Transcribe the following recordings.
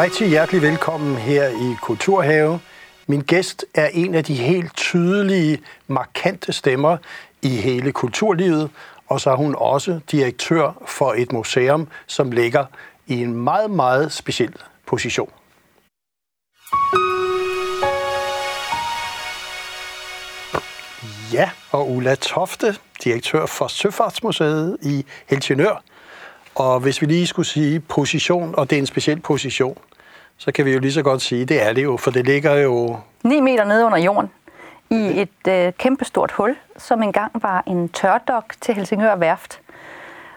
rigtig hjertelig velkommen her i Kulturhave. Min gæst er en af de helt tydelige, markante stemmer i hele kulturlivet, og så er hun også direktør for et museum, som ligger i en meget, meget speciel position. Ja, og Ulla Tofte, direktør for Søfartsmuseet i Helsingør. Og hvis vi lige skulle sige position, og det er en speciel position, så kan vi jo lige så godt sige, det er det jo, for det ligger jo... 9 meter nede under jorden i et øh, kæmpestort hul, som engang var en tørdok til Helsingør Værft.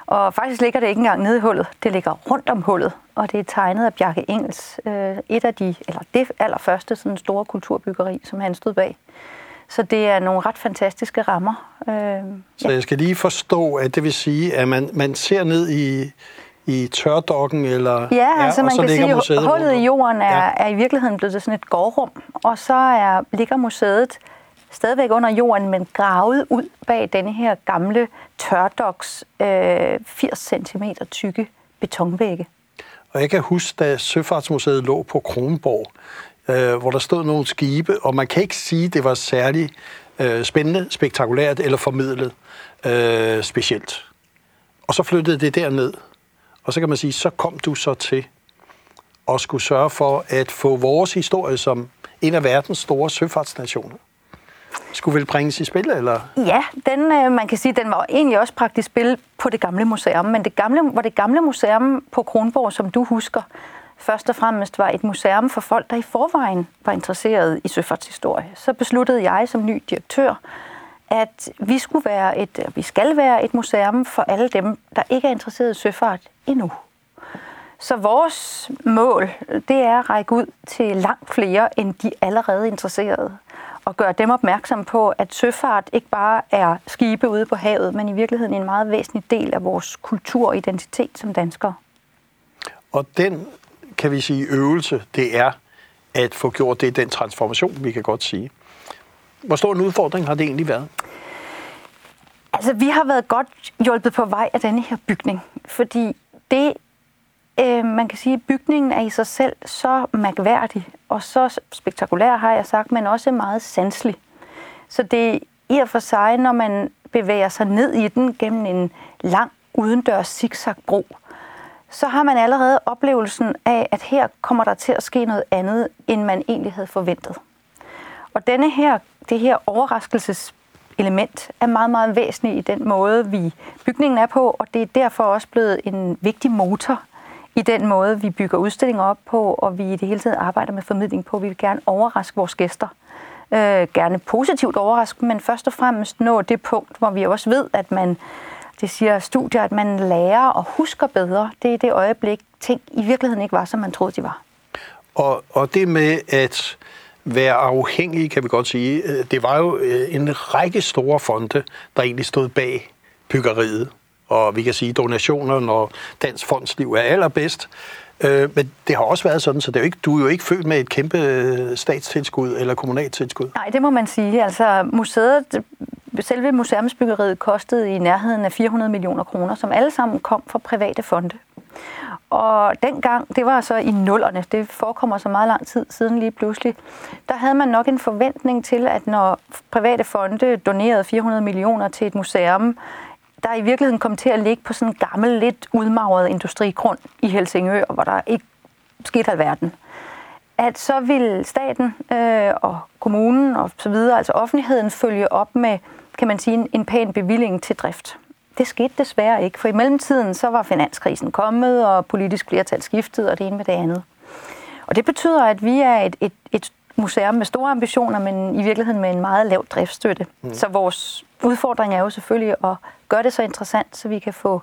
Og faktisk ligger det ikke engang nede i hullet, det ligger rundt om hullet, og det er tegnet af Bjarke Engels, øh, et af de, eller det allerførste sådan store kulturbyggeri, som han stod bag. Så det er nogle ret fantastiske rammer. Øh, så ja. jeg skal lige forstå, at det vil sige, at man, man ser ned i, i tørdokken, eller ja, altså ja, man kan sige, at hullet i jorden er, ja. er i virkeligheden blevet sådan et gårdrum, og så er, ligger museet stadigvæk under jorden, men gravet ud bag denne her gamle tørdoks øh, 80 cm tykke betonvægge. Og jeg kan huske, da Søfartsmuseet lå på Kronborg, øh, hvor der stod nogle skibe, og man kan ikke sige, at det var særlig øh, spændende, spektakulært eller formidlet øh, specielt. Og så flyttede det derned. Og så kan man sige, så kom du så til at skulle sørge for at få vores historie som en af verdens store søfartsnationer skulle vel bringes i spil, eller? Ja, den, øh, man kan sige, den var egentlig også praktisk spil på det gamle museum, men det gamle, var det gamle museum på Kronborg, som du husker, først og fremmest var et museum for folk, der i forvejen var interesseret i søfartshistorie. Så besluttede jeg som ny direktør, at vi skulle være et, vi skal være et museum for alle dem, der ikke er interesseret i søfart endnu. Så vores mål, det er at række ud til langt flere end de allerede interesserede. Og gøre dem opmærksom på, at søfart ikke bare er skibe ude på havet, men i virkeligheden en meget væsentlig del af vores kultur og identitet som danskere. Og den kan vi sige, øvelse, det er at få gjort det, den transformation, vi kan godt sige. Hvor stor en udfordring har det egentlig været? Altså, vi har været godt hjulpet på vej af denne her bygning, fordi det, øh, man kan sige, bygningen er i sig selv så mærkværdig, og så spektakulær har jeg sagt, men også meget sanselig. Så det er i og for sig, når man bevæger sig ned i den gennem en lang udendørs zigzagbro, så har man allerede oplevelsen af, at her kommer der til at ske noget andet, end man egentlig havde forventet. Og denne her, det her overraskelseselement er meget, meget væsentligt i den måde, vi bygningen er på, og det er derfor også blevet en vigtig motor i den måde, vi bygger udstillinger op på, og vi i det hele taget arbejder med formidling på. Vi vil gerne overraske vores gæster. Øh, gerne positivt overraske, men først og fremmest nå det punkt, hvor vi også ved, at man det siger studier, at man lærer og husker bedre. Det er det øjeblik, ting i virkeligheden ikke var, som man troede, de var. Og, og det med at være afhængige, kan vi godt sige, øh, det var jo øh, en række store fonde, der egentlig stod bag byggeriet. Og vi kan sige, donationer, når Dansk Fondsliv er allerbedst. Øh, men det har også været sådan, så det er jo ikke, du er jo ikke født med et kæmpe statstilskud eller kommunalt tilskud. Nej, det må man sige. Altså museet selve museumsbyggeriet kostede i nærheden af 400 millioner kroner, som alle sammen kom fra private fonde. Og dengang, det var så i nullerne, det forekommer så meget lang tid siden lige pludselig, der havde man nok en forventning til, at når private fonde donerede 400 millioner til et museum, der i virkeligheden kom til at ligge på sådan en gammel, lidt udmagret industrigrund i Helsingør, hvor der ikke skete alverden at så ville staten øh, og kommunen og så videre, altså offentligheden, følge op med kan man sige, en pæn bevilling til drift. Det skete desværre ikke, for i mellemtiden så var finanskrisen kommet, og politisk flertal skiftet, og det ene med det andet. Og det betyder, at vi er et, et, et museum med store ambitioner, men i virkeligheden med en meget lav driftsstøtte. Mm. Så vores udfordring er jo selvfølgelig at gøre det så interessant, så vi kan få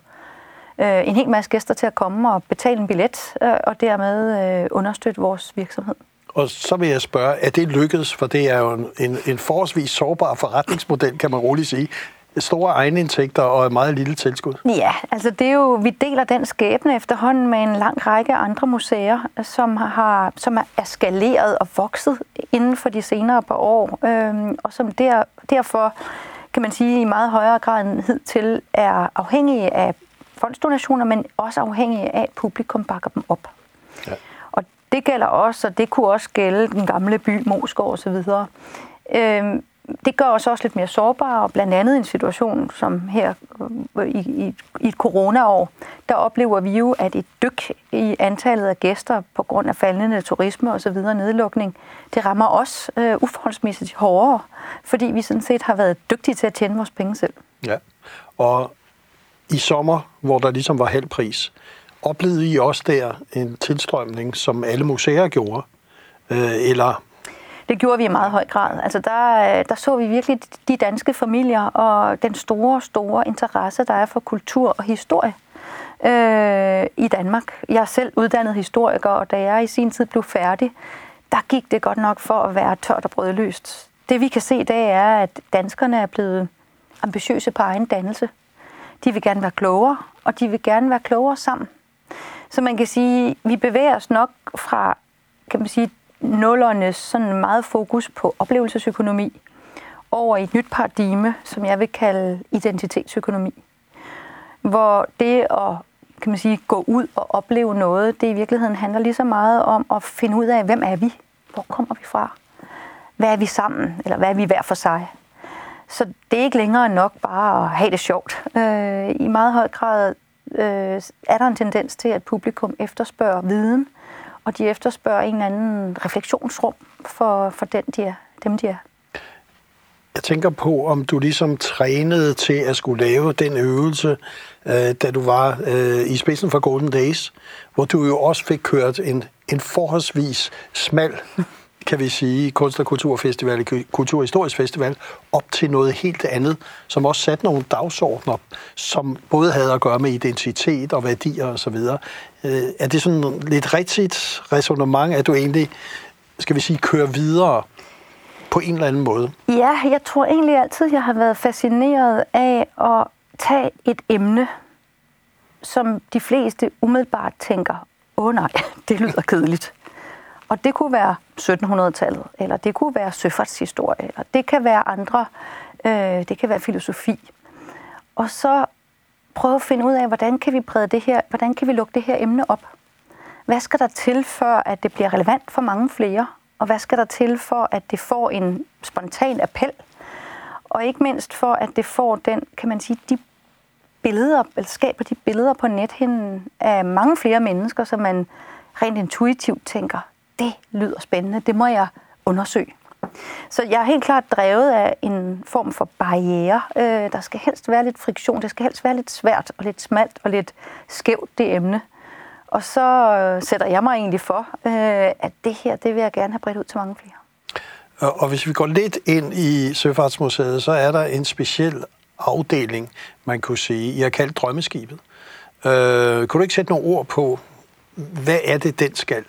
øh, en hel masse gæster til at komme og betale en billet, øh, og dermed øh, understøtte vores virksomhed. Og så vil jeg spørge, er det lykkedes? For det er jo en, en, en forholdsvis sårbar forretningsmodel, kan man roligt sige. Store egenindtægter og et meget lille tilskud. Ja, altså det er jo, vi deler den skæbne efterhånden med en lang række andre museer, som, har, som er skaleret og vokset inden for de senere par år, øhm, og som der, derfor kan man sige i meget højere grad end hidtil er afhængige af fondsdonationer, men også afhængige af, at publikum bakker dem op. Ja det gælder også, og det kunne også gælde den gamle by, Moskov osv. Øhm, det gør os også lidt mere sårbare, og blandt andet i en situation som her øh, i, i, i et coronaår, der oplever vi jo, at et dyk i antallet af gæster på grund af faldende turisme og så videre nedlukning, det rammer os øh, uforholdsmæssigt hårdere, fordi vi sådan set har været dygtige til at tjene vores penge selv. Ja, og i sommer, hvor der ligesom var halv pris, oplevede I også der en tilstrømning, som alle museer gjorde? Øh, eller det gjorde vi i meget høj grad. Altså der, øh, der så vi virkelig de danske familier og den store, store interesse, der er for kultur og historie øh, i Danmark. Jeg er selv uddannet historiker, og da jeg i sin tid blev færdig, der gik det godt nok for at være tørt og brødløst. Det vi kan se i dag er, at danskerne er blevet ambitiøse på egen dannelse. De vil gerne være klogere, og de vil gerne være klogere sammen. Så man kan sige, vi bevæger os nok fra kan man sige, nullernes sådan meget fokus på oplevelsesøkonomi over i et nyt paradigme, som jeg vil kalde identitetsøkonomi. Hvor det at kan man sige, gå ud og opleve noget, det i virkeligheden handler lige så meget om at finde ud af, hvem er vi? Hvor kommer vi fra? Hvad er vi sammen? Eller hvad er vi hver for sig? Så det er ikke længere nok bare at have det sjovt. Øh, I meget høj grad øh, er der en tendens til, at publikum efterspørger viden, og de efterspørger en eller anden refleksionsrum for, for den, de er, dem, de er. Jeg tænker på, om du ligesom trænede til at skulle lave den øvelse, øh, da du var øh, i spidsen for Golden Days, hvor du jo også fik kørt en, en forholdsvis smal kan vi sige, Kunst- og Kulturfestival, Kulturhistorisk Festival, op til noget helt andet, som også satte nogle dagsordner, som både havde at gøre med identitet og værdier osv. Øh, er det sådan lidt rigtigt resonemang, at du egentlig, skal vi sige, kører videre på en eller anden måde? Ja, jeg tror egentlig altid, jeg har været fascineret af at tage et emne, som de fleste umiddelbart tænker, åh oh, nej, det lyder kedeligt. Og det kunne være 1700-tallet, eller det kunne være søfartshistorie, eller det kan være andre, øh, det kan være filosofi. Og så prøve at finde ud af, hvordan kan vi brede det her, hvordan kan vi lukke det her emne op? Hvad skal der til, for at det bliver relevant for mange flere? Og hvad skal der til, for at det får en spontan appel? Og ikke mindst for, at det får den, kan man sige, de billeder, eller skaber de billeder på nethinden af mange flere mennesker, som man rent intuitivt tænker, det lyder spændende, det må jeg undersøge. Så jeg er helt klart drevet af en form for barriere. Øh, der skal helst være lidt friktion, det skal helst være lidt svært og lidt smalt og lidt skævt det emne. Og så øh, sætter jeg mig egentlig for, øh, at det her, det vil jeg gerne have bredt ud til mange flere. Og hvis vi går lidt ind i Søfartsmuseet, så er der en speciel afdeling, man kunne sige. I har kaldt Drømmeskibet. Øh, kunne du ikke sætte nogle ord på, hvad er det, den skal?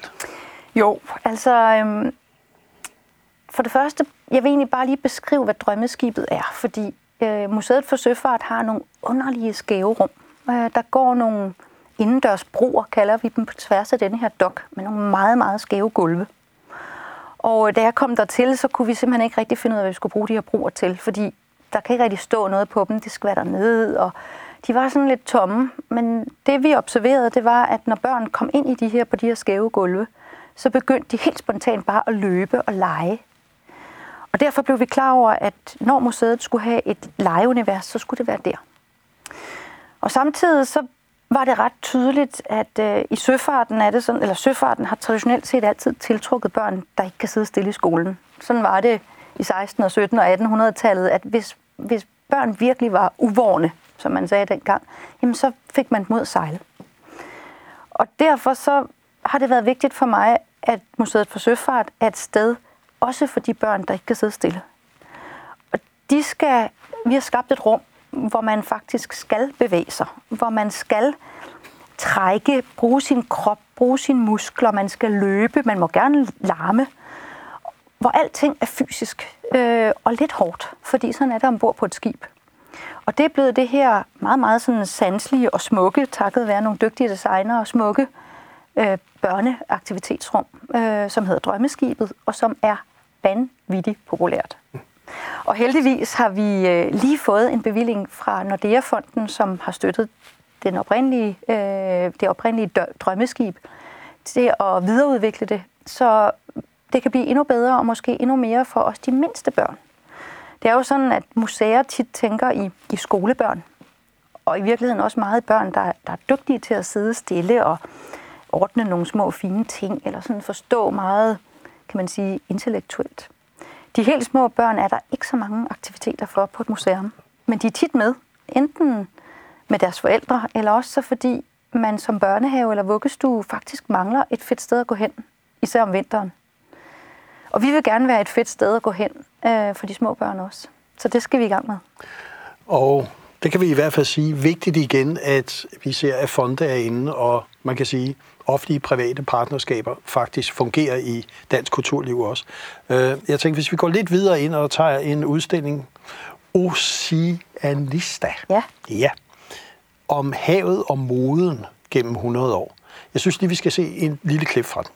Jo, altså øhm, for det første, jeg vil egentlig bare lige beskrive, hvad drømmeskibet er, fordi øh, Museet for Søfart har nogle underlige skæve rum. Øh, der går nogle indendørs broer, kalder vi dem, på tværs af denne her dok, med nogle meget, meget skæve gulve. Og øh, da jeg kom dertil, så kunne vi simpelthen ikke rigtig finde ud af, hvad vi skulle bruge de her broer til, fordi der kan ikke rigtig stå noget på dem, det skvatter ned, og de var sådan lidt tomme. Men det vi observerede, det var, at når børn kom ind i de her på de her skæve gulve, så begyndte de helt spontant bare at løbe og lege. Og derfor blev vi klar over, at når museet skulle have et legeunivers, så skulle det være der. Og samtidig så var det ret tydeligt, at øh, i søfarten er det sådan, eller søfarten har traditionelt set altid tiltrukket børn, der ikke kan sidde stille i skolen. Sådan var det i 16. og 17. og 1800-tallet, at hvis, hvis børn virkelig var uvårne, som man sagde dengang, jamen så fik man mod sejle. Og derfor så har det været vigtigt for mig, at Museet for Søfart er et sted, også for de børn, der ikke kan sidde stille. Og de skal, vi har skabt et rum, hvor man faktisk skal bevæge sig, hvor man skal trække, bruge sin krop, bruge sine muskler, man skal løbe, man må gerne larme, hvor alting er fysisk øh, og lidt hårdt, fordi sådan er det ombord på et skib. Og det er blevet det her meget, meget sådan sanselige og smukke, takket være nogle dygtige designere og smukke øh, Øh, børneaktivitetsrum, øh, som hedder Drømmeskibet, og som er vanvittigt populært. Og heldigvis har vi øh, lige fået en bevilling fra Nordea-fonden, som har støttet den oprindelige, øh, det oprindelige drømmeskib til at videreudvikle det, så det kan blive endnu bedre og måske endnu mere for os de mindste børn. Det er jo sådan, at museer tit tænker i, i skolebørn, og i virkeligheden også meget børn, der, der er dygtige til at sidde stille og ordne nogle små fine ting, eller sådan forstå meget, kan man sige, intellektuelt. De helt små børn er der ikke så mange aktiviteter for på et museum, men de er tit med, enten med deres forældre, eller også så fordi man som børnehave eller vuggestue faktisk mangler et fedt sted at gå hen, især om vinteren. Og vi vil gerne være et fedt sted at gå hen øh, for de små børn også. Så det skal vi i gang med. Og det kan vi i hvert fald sige vigtigt igen, at vi ser, at fonde er inde, og man kan sige, offentlige private partnerskaber faktisk fungerer i dansk kulturliv også. Øh, jeg tænker, hvis vi går lidt videre ind og tager en udstilling, Oceanista. Ja. Ja. Om havet og moden gennem 100 år. Jeg synes lige, vi skal se en lille klip fra den.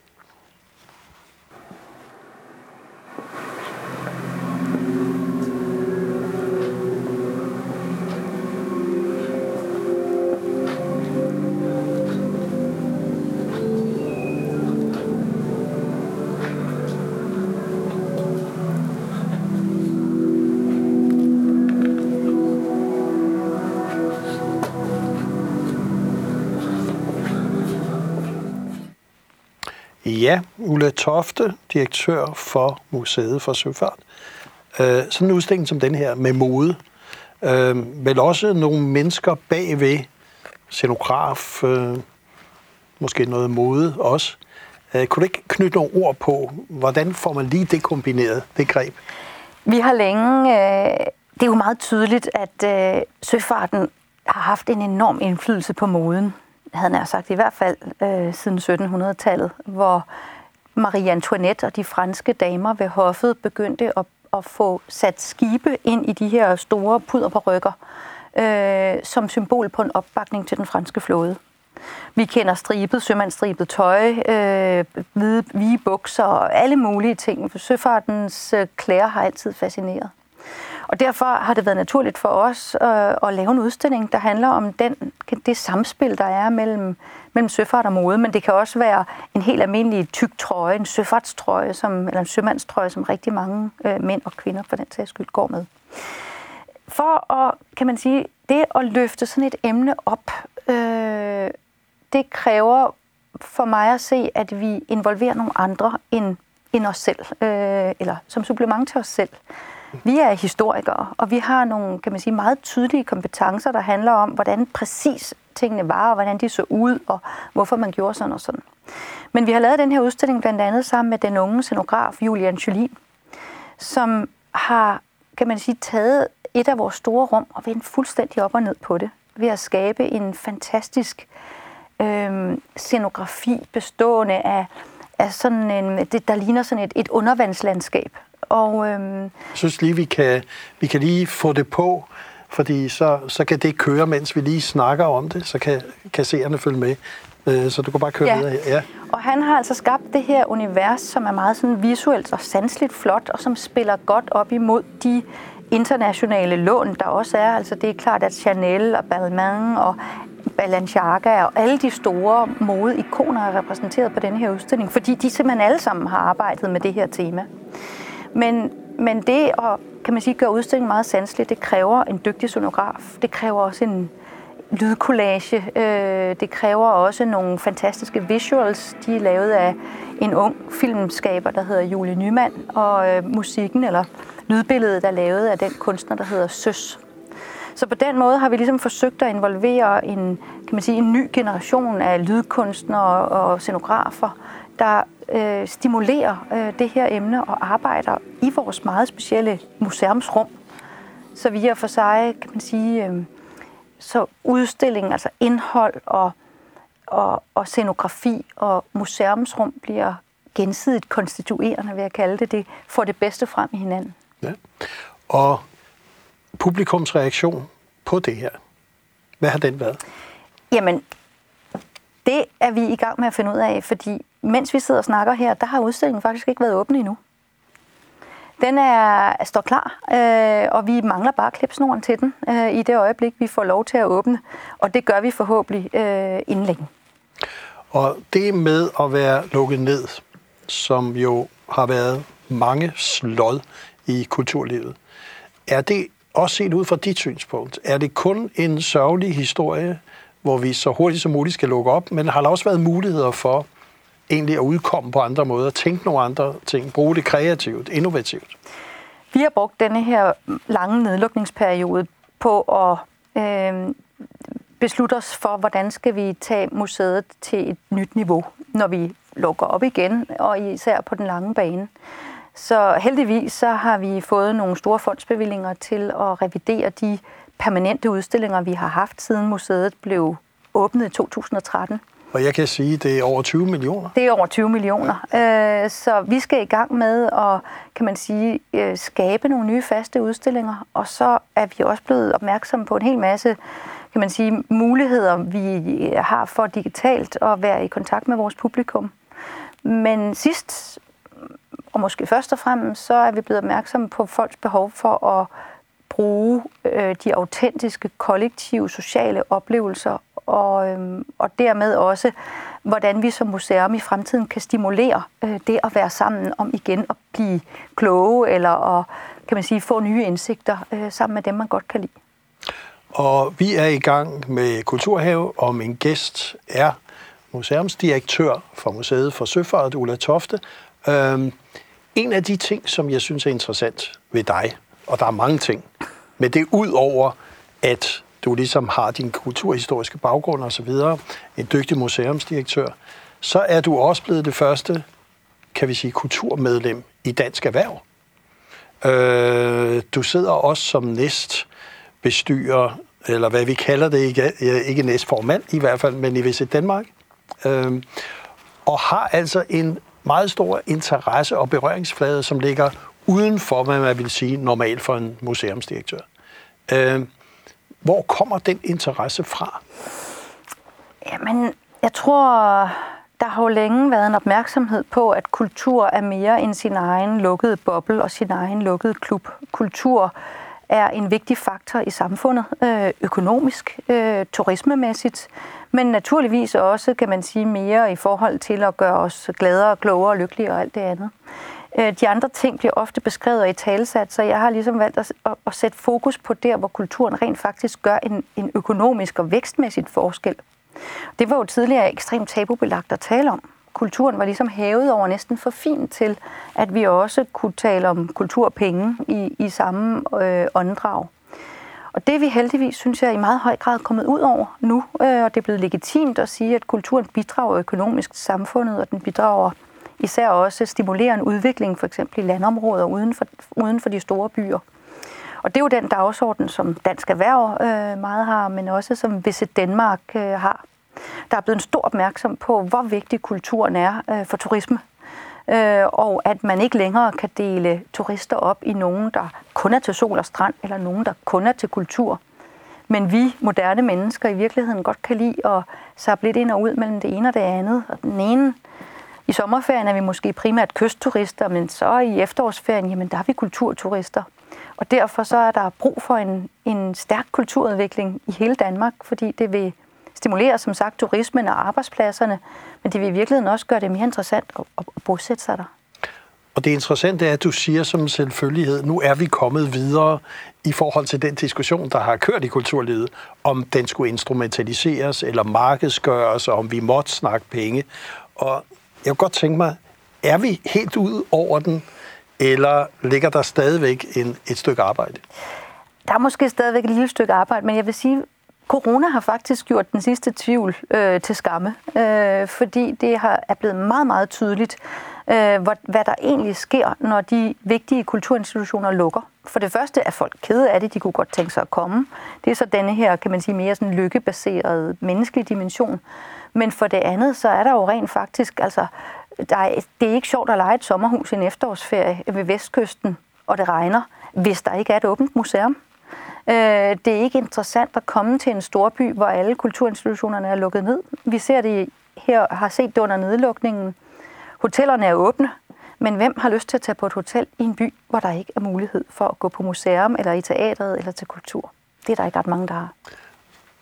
Ulla Tofte, direktør for Museet for Søfart. Øh, sådan en udstilling som den her med mode, øh, vel også nogle mennesker bagved, scenograf, øh, måske noget mode også. Øh, kunne du ikke knytte nogle ord på, hvordan får man lige det kombineret, det greb? Vi har længe, øh, det er jo meget tydeligt, at øh, søfarten har haft en enorm indflydelse på moden havde jeg sagt, i hvert fald øh, siden 1700-tallet, hvor Marie Antoinette og de franske damer ved hoffet begyndte at, at få sat skibe ind i de her store puder på rykker, øh, som symbol på en opbakning til den franske flåde. Vi kender stribet, sømandsstribet tøj, øh, hvide, hvide bukser og alle mulige ting. Søfartens øh, klæder har altid fascineret. Og derfor har det været naturligt for os øh, at lave en udstilling, der handler om den, det samspil, der er mellem, mellem søfart og mode. Men det kan også være en helt almindelig tyk trøje, en søfartstrøje, som, eller en sømandstrøje, som rigtig mange øh, mænd og kvinder for den sags skyld går med. For at, kan man sige, det at løfte sådan et emne op, øh, det kræver for mig at se, at vi involverer nogle andre end, end os selv, øh, eller som supplement til os selv. Vi er historikere, og vi har nogle kan man sige, meget tydelige kompetencer, der handler om, hvordan præcis tingene var, og hvordan de så ud, og hvorfor man gjorde sådan og sådan. Men vi har lavet den her udstilling blandt andet sammen med den unge scenograf Julian Jolin, som har, kan man sige, taget et af vores store rum og vendt fuldstændig op og ned på det, ved at skabe en fantastisk øh, scenografi bestående af, af sådan en, det, der ligner sådan et, et undervandslandskab, og, øhm, jeg synes lige, vi kan, vi kan lige få det på, fordi så, så kan det køre, mens vi lige snakker om det, så kan, kan seerne følge med. Øh, så du kan bare køre ja. videre her. Ja. Og han har altså skabt det her univers, som er meget sådan visuelt og sansligt flot, og som spiller godt op imod de internationale lån, der også er. Altså det er klart, at Chanel og Balmain og Balenciaga og alle de store modeikoner er repræsenteret på den her udstilling, fordi de simpelthen alle sammen har arbejdet med det her tema. Men, men det at kan man sige, gøre udstillingen meget sanselig, det kræver en dygtig sonograf. Det kræver også en lydkollage. Øh, det kræver også nogle fantastiske visuals. De er lavet af en ung filmskaber, der hedder Julie Nyman, og øh, musikken eller lydbilledet er lavet af den kunstner, der hedder Søs. Så på den måde har vi ligesom forsøgt at involvere en, kan man sige, en ny generation af lydkunstnere og scenografer, der øh, stimulerer øh, det her emne og arbejder i vores meget specielle museumsrum. Så vi er for sig, kan man sige, øh, så udstillingen, altså indhold og, og, og scenografi og museumsrum bliver gensidigt konstituerende, vil jeg kalde det. Det får det bedste frem i hinanden. Ja. Og publikums reaktion på det her, hvad har den været? Jamen, det er vi i gang med at finde ud af, fordi mens vi sidder og snakker her, der har udstillingen faktisk ikke været åben endnu. Den er, står klar, øh, og vi mangler bare klipsnoren til den øh, i det øjeblik, vi får lov til at åbne. Og det gør vi forhåbentlig øh, inden længe. Og det med at være lukket ned, som jo har været mange slod i kulturlivet, er det også set ud fra dit synspunkt, er det kun en sørgelig historie, hvor vi så hurtigt som muligt skal lukke op, men har der også været muligheder for egentlig at udkomme på andre måder, tænke nogle andre ting, bruge det kreativt, innovativt? Vi har brugt denne her lange nedlukningsperiode på at øh, beslutte os for, hvordan skal vi tage museet til et nyt niveau, når vi lukker op igen, og især på den lange bane. Så heldigvis så har vi fået nogle store fondsbevillinger til at revidere de permanente udstillinger, vi har haft siden museet blev åbnet i 2013. Og jeg kan sige, at det er over 20 millioner. Det er over 20 millioner. Øh, så vi skal i gang med at, kan man sige, øh, skabe nogle nye faste udstillinger. Og så er vi også blevet opmærksomme på en hel masse kan man sige, muligheder, vi har for digitalt at være i kontakt med vores publikum. Men sidst, og måske først og fremmest, så er vi blevet opmærksomme på folks behov for at bruge øh, de autentiske, kollektive, sociale oplevelser, og, øhm, og dermed også, hvordan vi som museum i fremtiden kan stimulere øh, det at være sammen om igen at blive kloge, eller at kan man sige, få nye indsigter øh, sammen med dem, man godt kan lide. Og vi er i gang med Kulturhave, og min gæst er museumsdirektør for Museet for Søfart, Ulla Tofte. Øhm, en af de ting, som jeg synes er interessant ved dig, og der er mange ting, men det er ud over, at du ligesom har din kulturhistoriske baggrund og så videre, en dygtig museumsdirektør, så er du også blevet det første, kan vi sige, kulturmedlem i Dansk Erhverv. Øh, du sidder også som næst bestyrer, eller hvad vi kalder det, ikke, ikke næstformand i hvert fald, men i Visit Danmark, øh, og har altså en meget stor interesse og berøringsflade, som ligger uden for, hvad man vil sige normalt for en museumsdirektør. Øh, hvor kommer den interesse fra? Jamen, jeg tror, der har jo længe været en opmærksomhed på, at kultur er mere end sin egen lukkede boble og sin egen lukkede klub. Kultur er en vigtig faktor i samfundet, øh, økonomisk, øh, turismemæssigt, men naturligvis også, kan man sige, mere i forhold til at gøre os gladere, klogere og lykkeligere og alt det andet. Øh, de andre ting bliver ofte beskrevet og i talsat, så jeg har ligesom valgt at, at sætte fokus på der, hvor kulturen rent faktisk gør en, en økonomisk og vækstmæssig forskel. Det var jo tidligere ekstremt tabubelagt at tale om. Kulturen var ligesom hævet over næsten for fint til, at vi også kunne tale om kulturpenge i, i samme øh, åndedrag. Og det er vi heldigvis, synes jeg, i meget høj grad kommet ud over nu, øh, og det er blevet legitimt at sige, at kulturen bidrager økonomisk til samfundet, og den bidrager især også stimulere en udvikling, for eksempel i landområder uden for, uden for de store byer. Og det er jo den dagsorden, som Dansk Erhverv øh, meget har, men også som Visit Danmark øh, har. Der er blevet en stor opmærksom på, hvor vigtig kulturen er øh, for turisme. Øh, og at man ikke længere kan dele turister op i nogen, der kun er til sol og strand, eller nogen, der kun er til kultur. Men vi moderne mennesker i virkeligheden godt kan lide at sable lidt ind og ud mellem det ene og det andet. Og den ene i sommerferien er vi måske primært kystturister, men så i efterårsferien, jamen der er vi kulturturister. Og derfor så er der brug for en, en stærk kulturudvikling i hele Danmark, fordi det vil stimulere, som sagt, turismen og arbejdspladserne, men det vil i virkeligheden også gøre det mere interessant at, at bosætte sig der. Og det interessante er, at du siger som selvfølgelighed, nu er vi kommet videre i forhold til den diskussion, der har kørt i kulturlivet, om den skulle instrumentaliseres eller markedsgøres, og om vi måtte snakke penge. Og jeg kunne godt tænke mig, er vi helt ude over den, eller ligger der stadigvæk en, et stykke arbejde? Der er måske stadigvæk et lille stykke arbejde, men jeg vil sige, Corona har faktisk gjort den sidste tvivl øh, til skamme, øh, fordi det har, er blevet meget, meget tydeligt, øh, hvad, hvad der egentlig sker, når de vigtige kulturinstitutioner lukker. For det første er folk kede af det, de kunne godt tænke sig at komme. Det er så denne her, kan man sige, mere sådan lykkebaserede menneskelige dimension. Men for det andet, så er der jo rent faktisk, altså, der er, det er ikke sjovt at lege et sommerhus i en efterårsferie ved Vestkysten, og det regner, hvis der ikke er et åbent museum. Øh, det er ikke interessant at komme til en storby, hvor alle kulturinstitutionerne er lukket ned. Vi ser det her, har set det under nedlukningen. Hotellerne er åbne, men hvem har lyst til at tage på et hotel i en by, hvor der ikke er mulighed for at gå på museum, eller i teatret, eller til kultur? Det er der ikke ret mange, der har.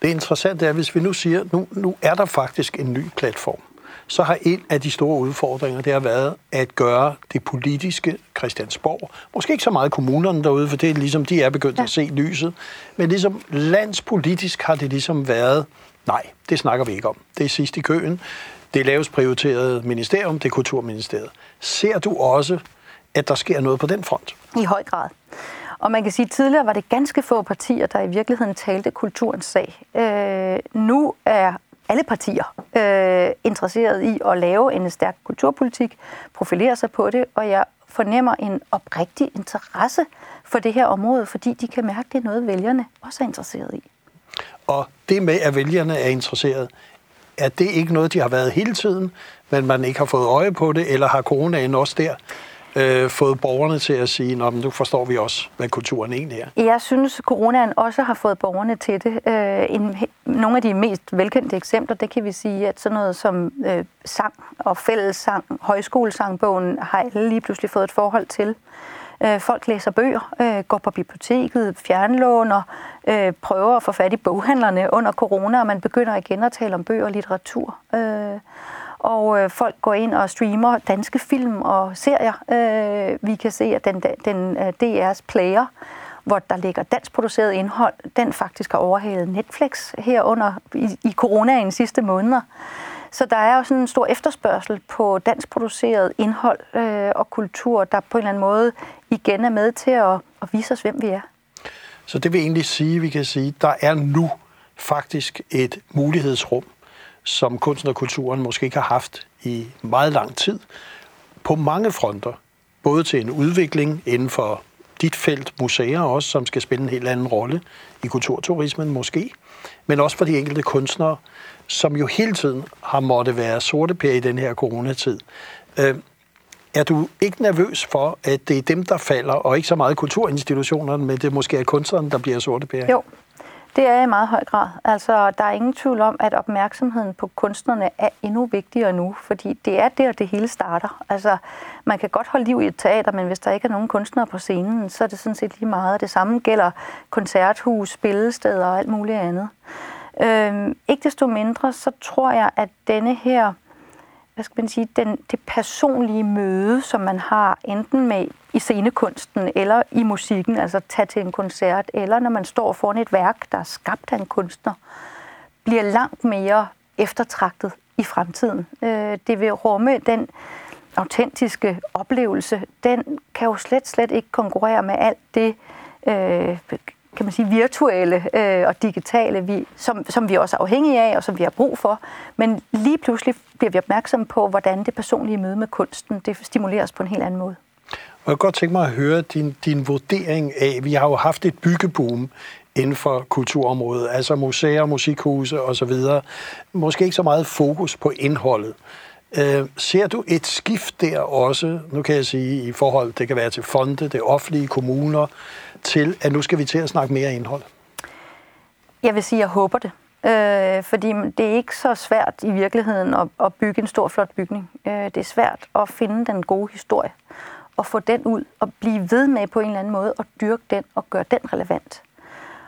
Det interessante er, hvis vi nu siger, nu, nu er der faktisk en ny platform. så har en af de store udfordringer, det har været at gøre det politiske Christiansborg, måske ikke så meget kommunerne derude, for det er ligesom, de er begyndt ja. at se lyset, men ligesom landspolitisk har det ligesom været, nej, det snakker vi ikke om. Det er sidst i køen. Det er lavest prioriteret ministerium, det er Kulturministeriet. Ser du også, at der sker noget på den front? I høj grad. Og man kan sige, at tidligere var det ganske få partier, der i virkeligheden talte kulturens sag. Øh, nu er alle partier øh, interesseret i at lave en stærk kulturpolitik, profilere sig på det, og jeg fornemmer en oprigtig interesse for det her område, fordi de kan mærke, at det er noget, vælgerne også er interesseret i. Og det med, at vælgerne er interesseret, er det ikke noget, de har været hele tiden, men man ikke har fået øje på det, eller har coronaen også der øh, fået borgerne til at sige, at nu forstår vi også, hvad kulturen egentlig er? Jeg synes, coronaen også har fået borgerne til det. Øh, en, nogle af de mest velkendte eksempler, det kan vi sige, at sådan noget som øh, sang og fællessang, højskolesangbogen, har alle lige pludselig fået et forhold til. Øh, folk læser bøger, øh, går på biblioteket, fjernlåner, øh, prøver at få fat i boghandlerne under corona, og man begynder igen at tale om bøger og litteratur. Øh, og øh, folk går ind og streamer danske film og serier. Øh, vi kan se, at den, den øh, uh, DR's player, hvor der ligger danskproduceret indhold, den faktisk har overhalet Netflix her under i, i coronaen sidste måneder. Så der er jo sådan en stor efterspørgsel på danskproduceret indhold øh, og kultur, der på en eller anden måde igen er med til at, at vise os, hvem vi er. Så det vil egentlig sige, vi kan sige, der er nu faktisk et mulighedsrum som kunsten og kulturen måske ikke har haft i meget lang tid, på mange fronter. Både til en udvikling inden for dit felt, museer også, som skal spille en helt anden rolle i kulturturismen måske, men også for de enkelte kunstnere, som jo hele tiden har måtte være sorte i den her coronatid. Øh, er du ikke nervøs for, at det er dem, der falder, og ikke så meget kulturinstitutionerne, men det måske er kunstnerne, der bliver sorte pære? Jo, det er i meget høj grad. Altså, der er ingen tvivl om, at opmærksomheden på kunstnerne er endnu vigtigere nu, fordi det er der, det hele starter. Altså, man kan godt holde liv i et teater, men hvis der ikke er nogen kunstnere på scenen, så er det sådan set lige meget. Det samme gælder koncerthus, spillesteder og alt muligt andet. Øhm, ikke desto mindre, så tror jeg, at denne her hvad skal man sige, den, det personlige møde, som man har enten med i scenekunsten eller i musikken, altså tage til en koncert, eller når man står foran et værk, der er skabt af en kunstner, bliver langt mere eftertragtet i fremtiden. Øh, det vil rumme den autentiske oplevelse, den kan jo slet, slet ikke konkurrere med alt det øh, kan man sige, virtuelle øh, og digitale, vi, som, som vi også er afhængige af, og som vi har brug for. Men lige pludselig bliver vi opmærksomme på, hvordan det personlige møde med kunsten, det stimuleres på en helt anden måde. Og jeg kan godt tænke mig at høre din, din vurdering af, vi har jo haft et byggeboom inden for kulturområdet, altså museer, musikhuse osv. Måske ikke så meget fokus på indholdet. Øh, ser du et skift der også, nu kan jeg sige, i forhold, det kan være til fonde, det offentlige, kommuner, til, at nu skal vi til at snakke mere indhold? Jeg vil sige, at jeg håber det. Øh, fordi det er ikke så svært i virkeligheden at, at bygge en stor, flot bygning. Øh, det er svært at finde den gode historie og få den ud og blive ved med på en eller anden måde og dyrke den og gøre den relevant.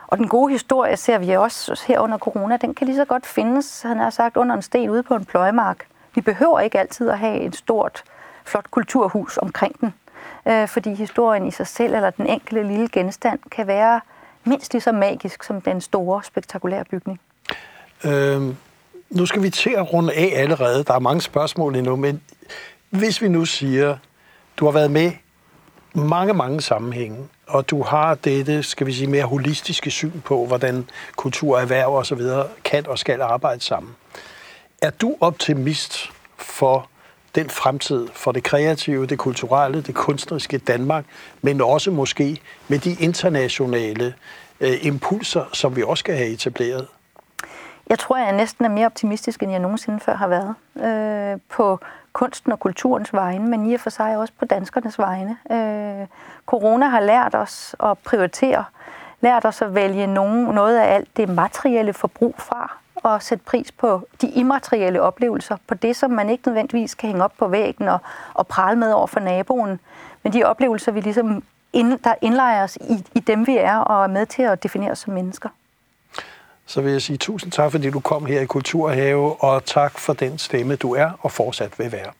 Og den gode historie ser vi også her under corona, den kan lige så godt findes, han har sagt, under en sten ude på en pløjemark. Vi behøver ikke altid at have et stort, flot kulturhus omkring den øh, fordi historien i sig selv eller den enkelte lille genstand kan være mindst lige så magisk som den store, spektakulære bygning. Øhm, nu skal vi til at runde af allerede. Der er mange spørgsmål endnu, men hvis vi nu siger, du har været med mange, mange sammenhænge, og du har dette, skal vi sige, mere holistiske syn på, hvordan kultur, erhverv og så videre kan og skal arbejde sammen. Er du optimist for den fremtid for det kreative, det kulturelle, det kunstneriske Danmark, men også måske med de internationale øh, impulser, som vi også skal have etableret? Jeg tror, jeg næsten er mere optimistisk, end jeg nogensinde før har været. Øh, på kunsten og kulturens vegne, men i og for sig også på danskernes vegne. Øh, corona har lært os at prioritere, lært os at vælge nogen, noget af alt det materielle forbrug fra, at sætte pris på de immaterielle oplevelser, på det, som man ikke nødvendigvis kan hænge op på væggen og, og prale med over for naboen, men de oplevelser, vi ligesom ind, der indlejer os i, i dem, vi er, og er med til at definere os som mennesker. så vil jeg sige tusind tak, fordi du kom her i Kulturhave, og tak for den stemme, du er og fortsat vil være.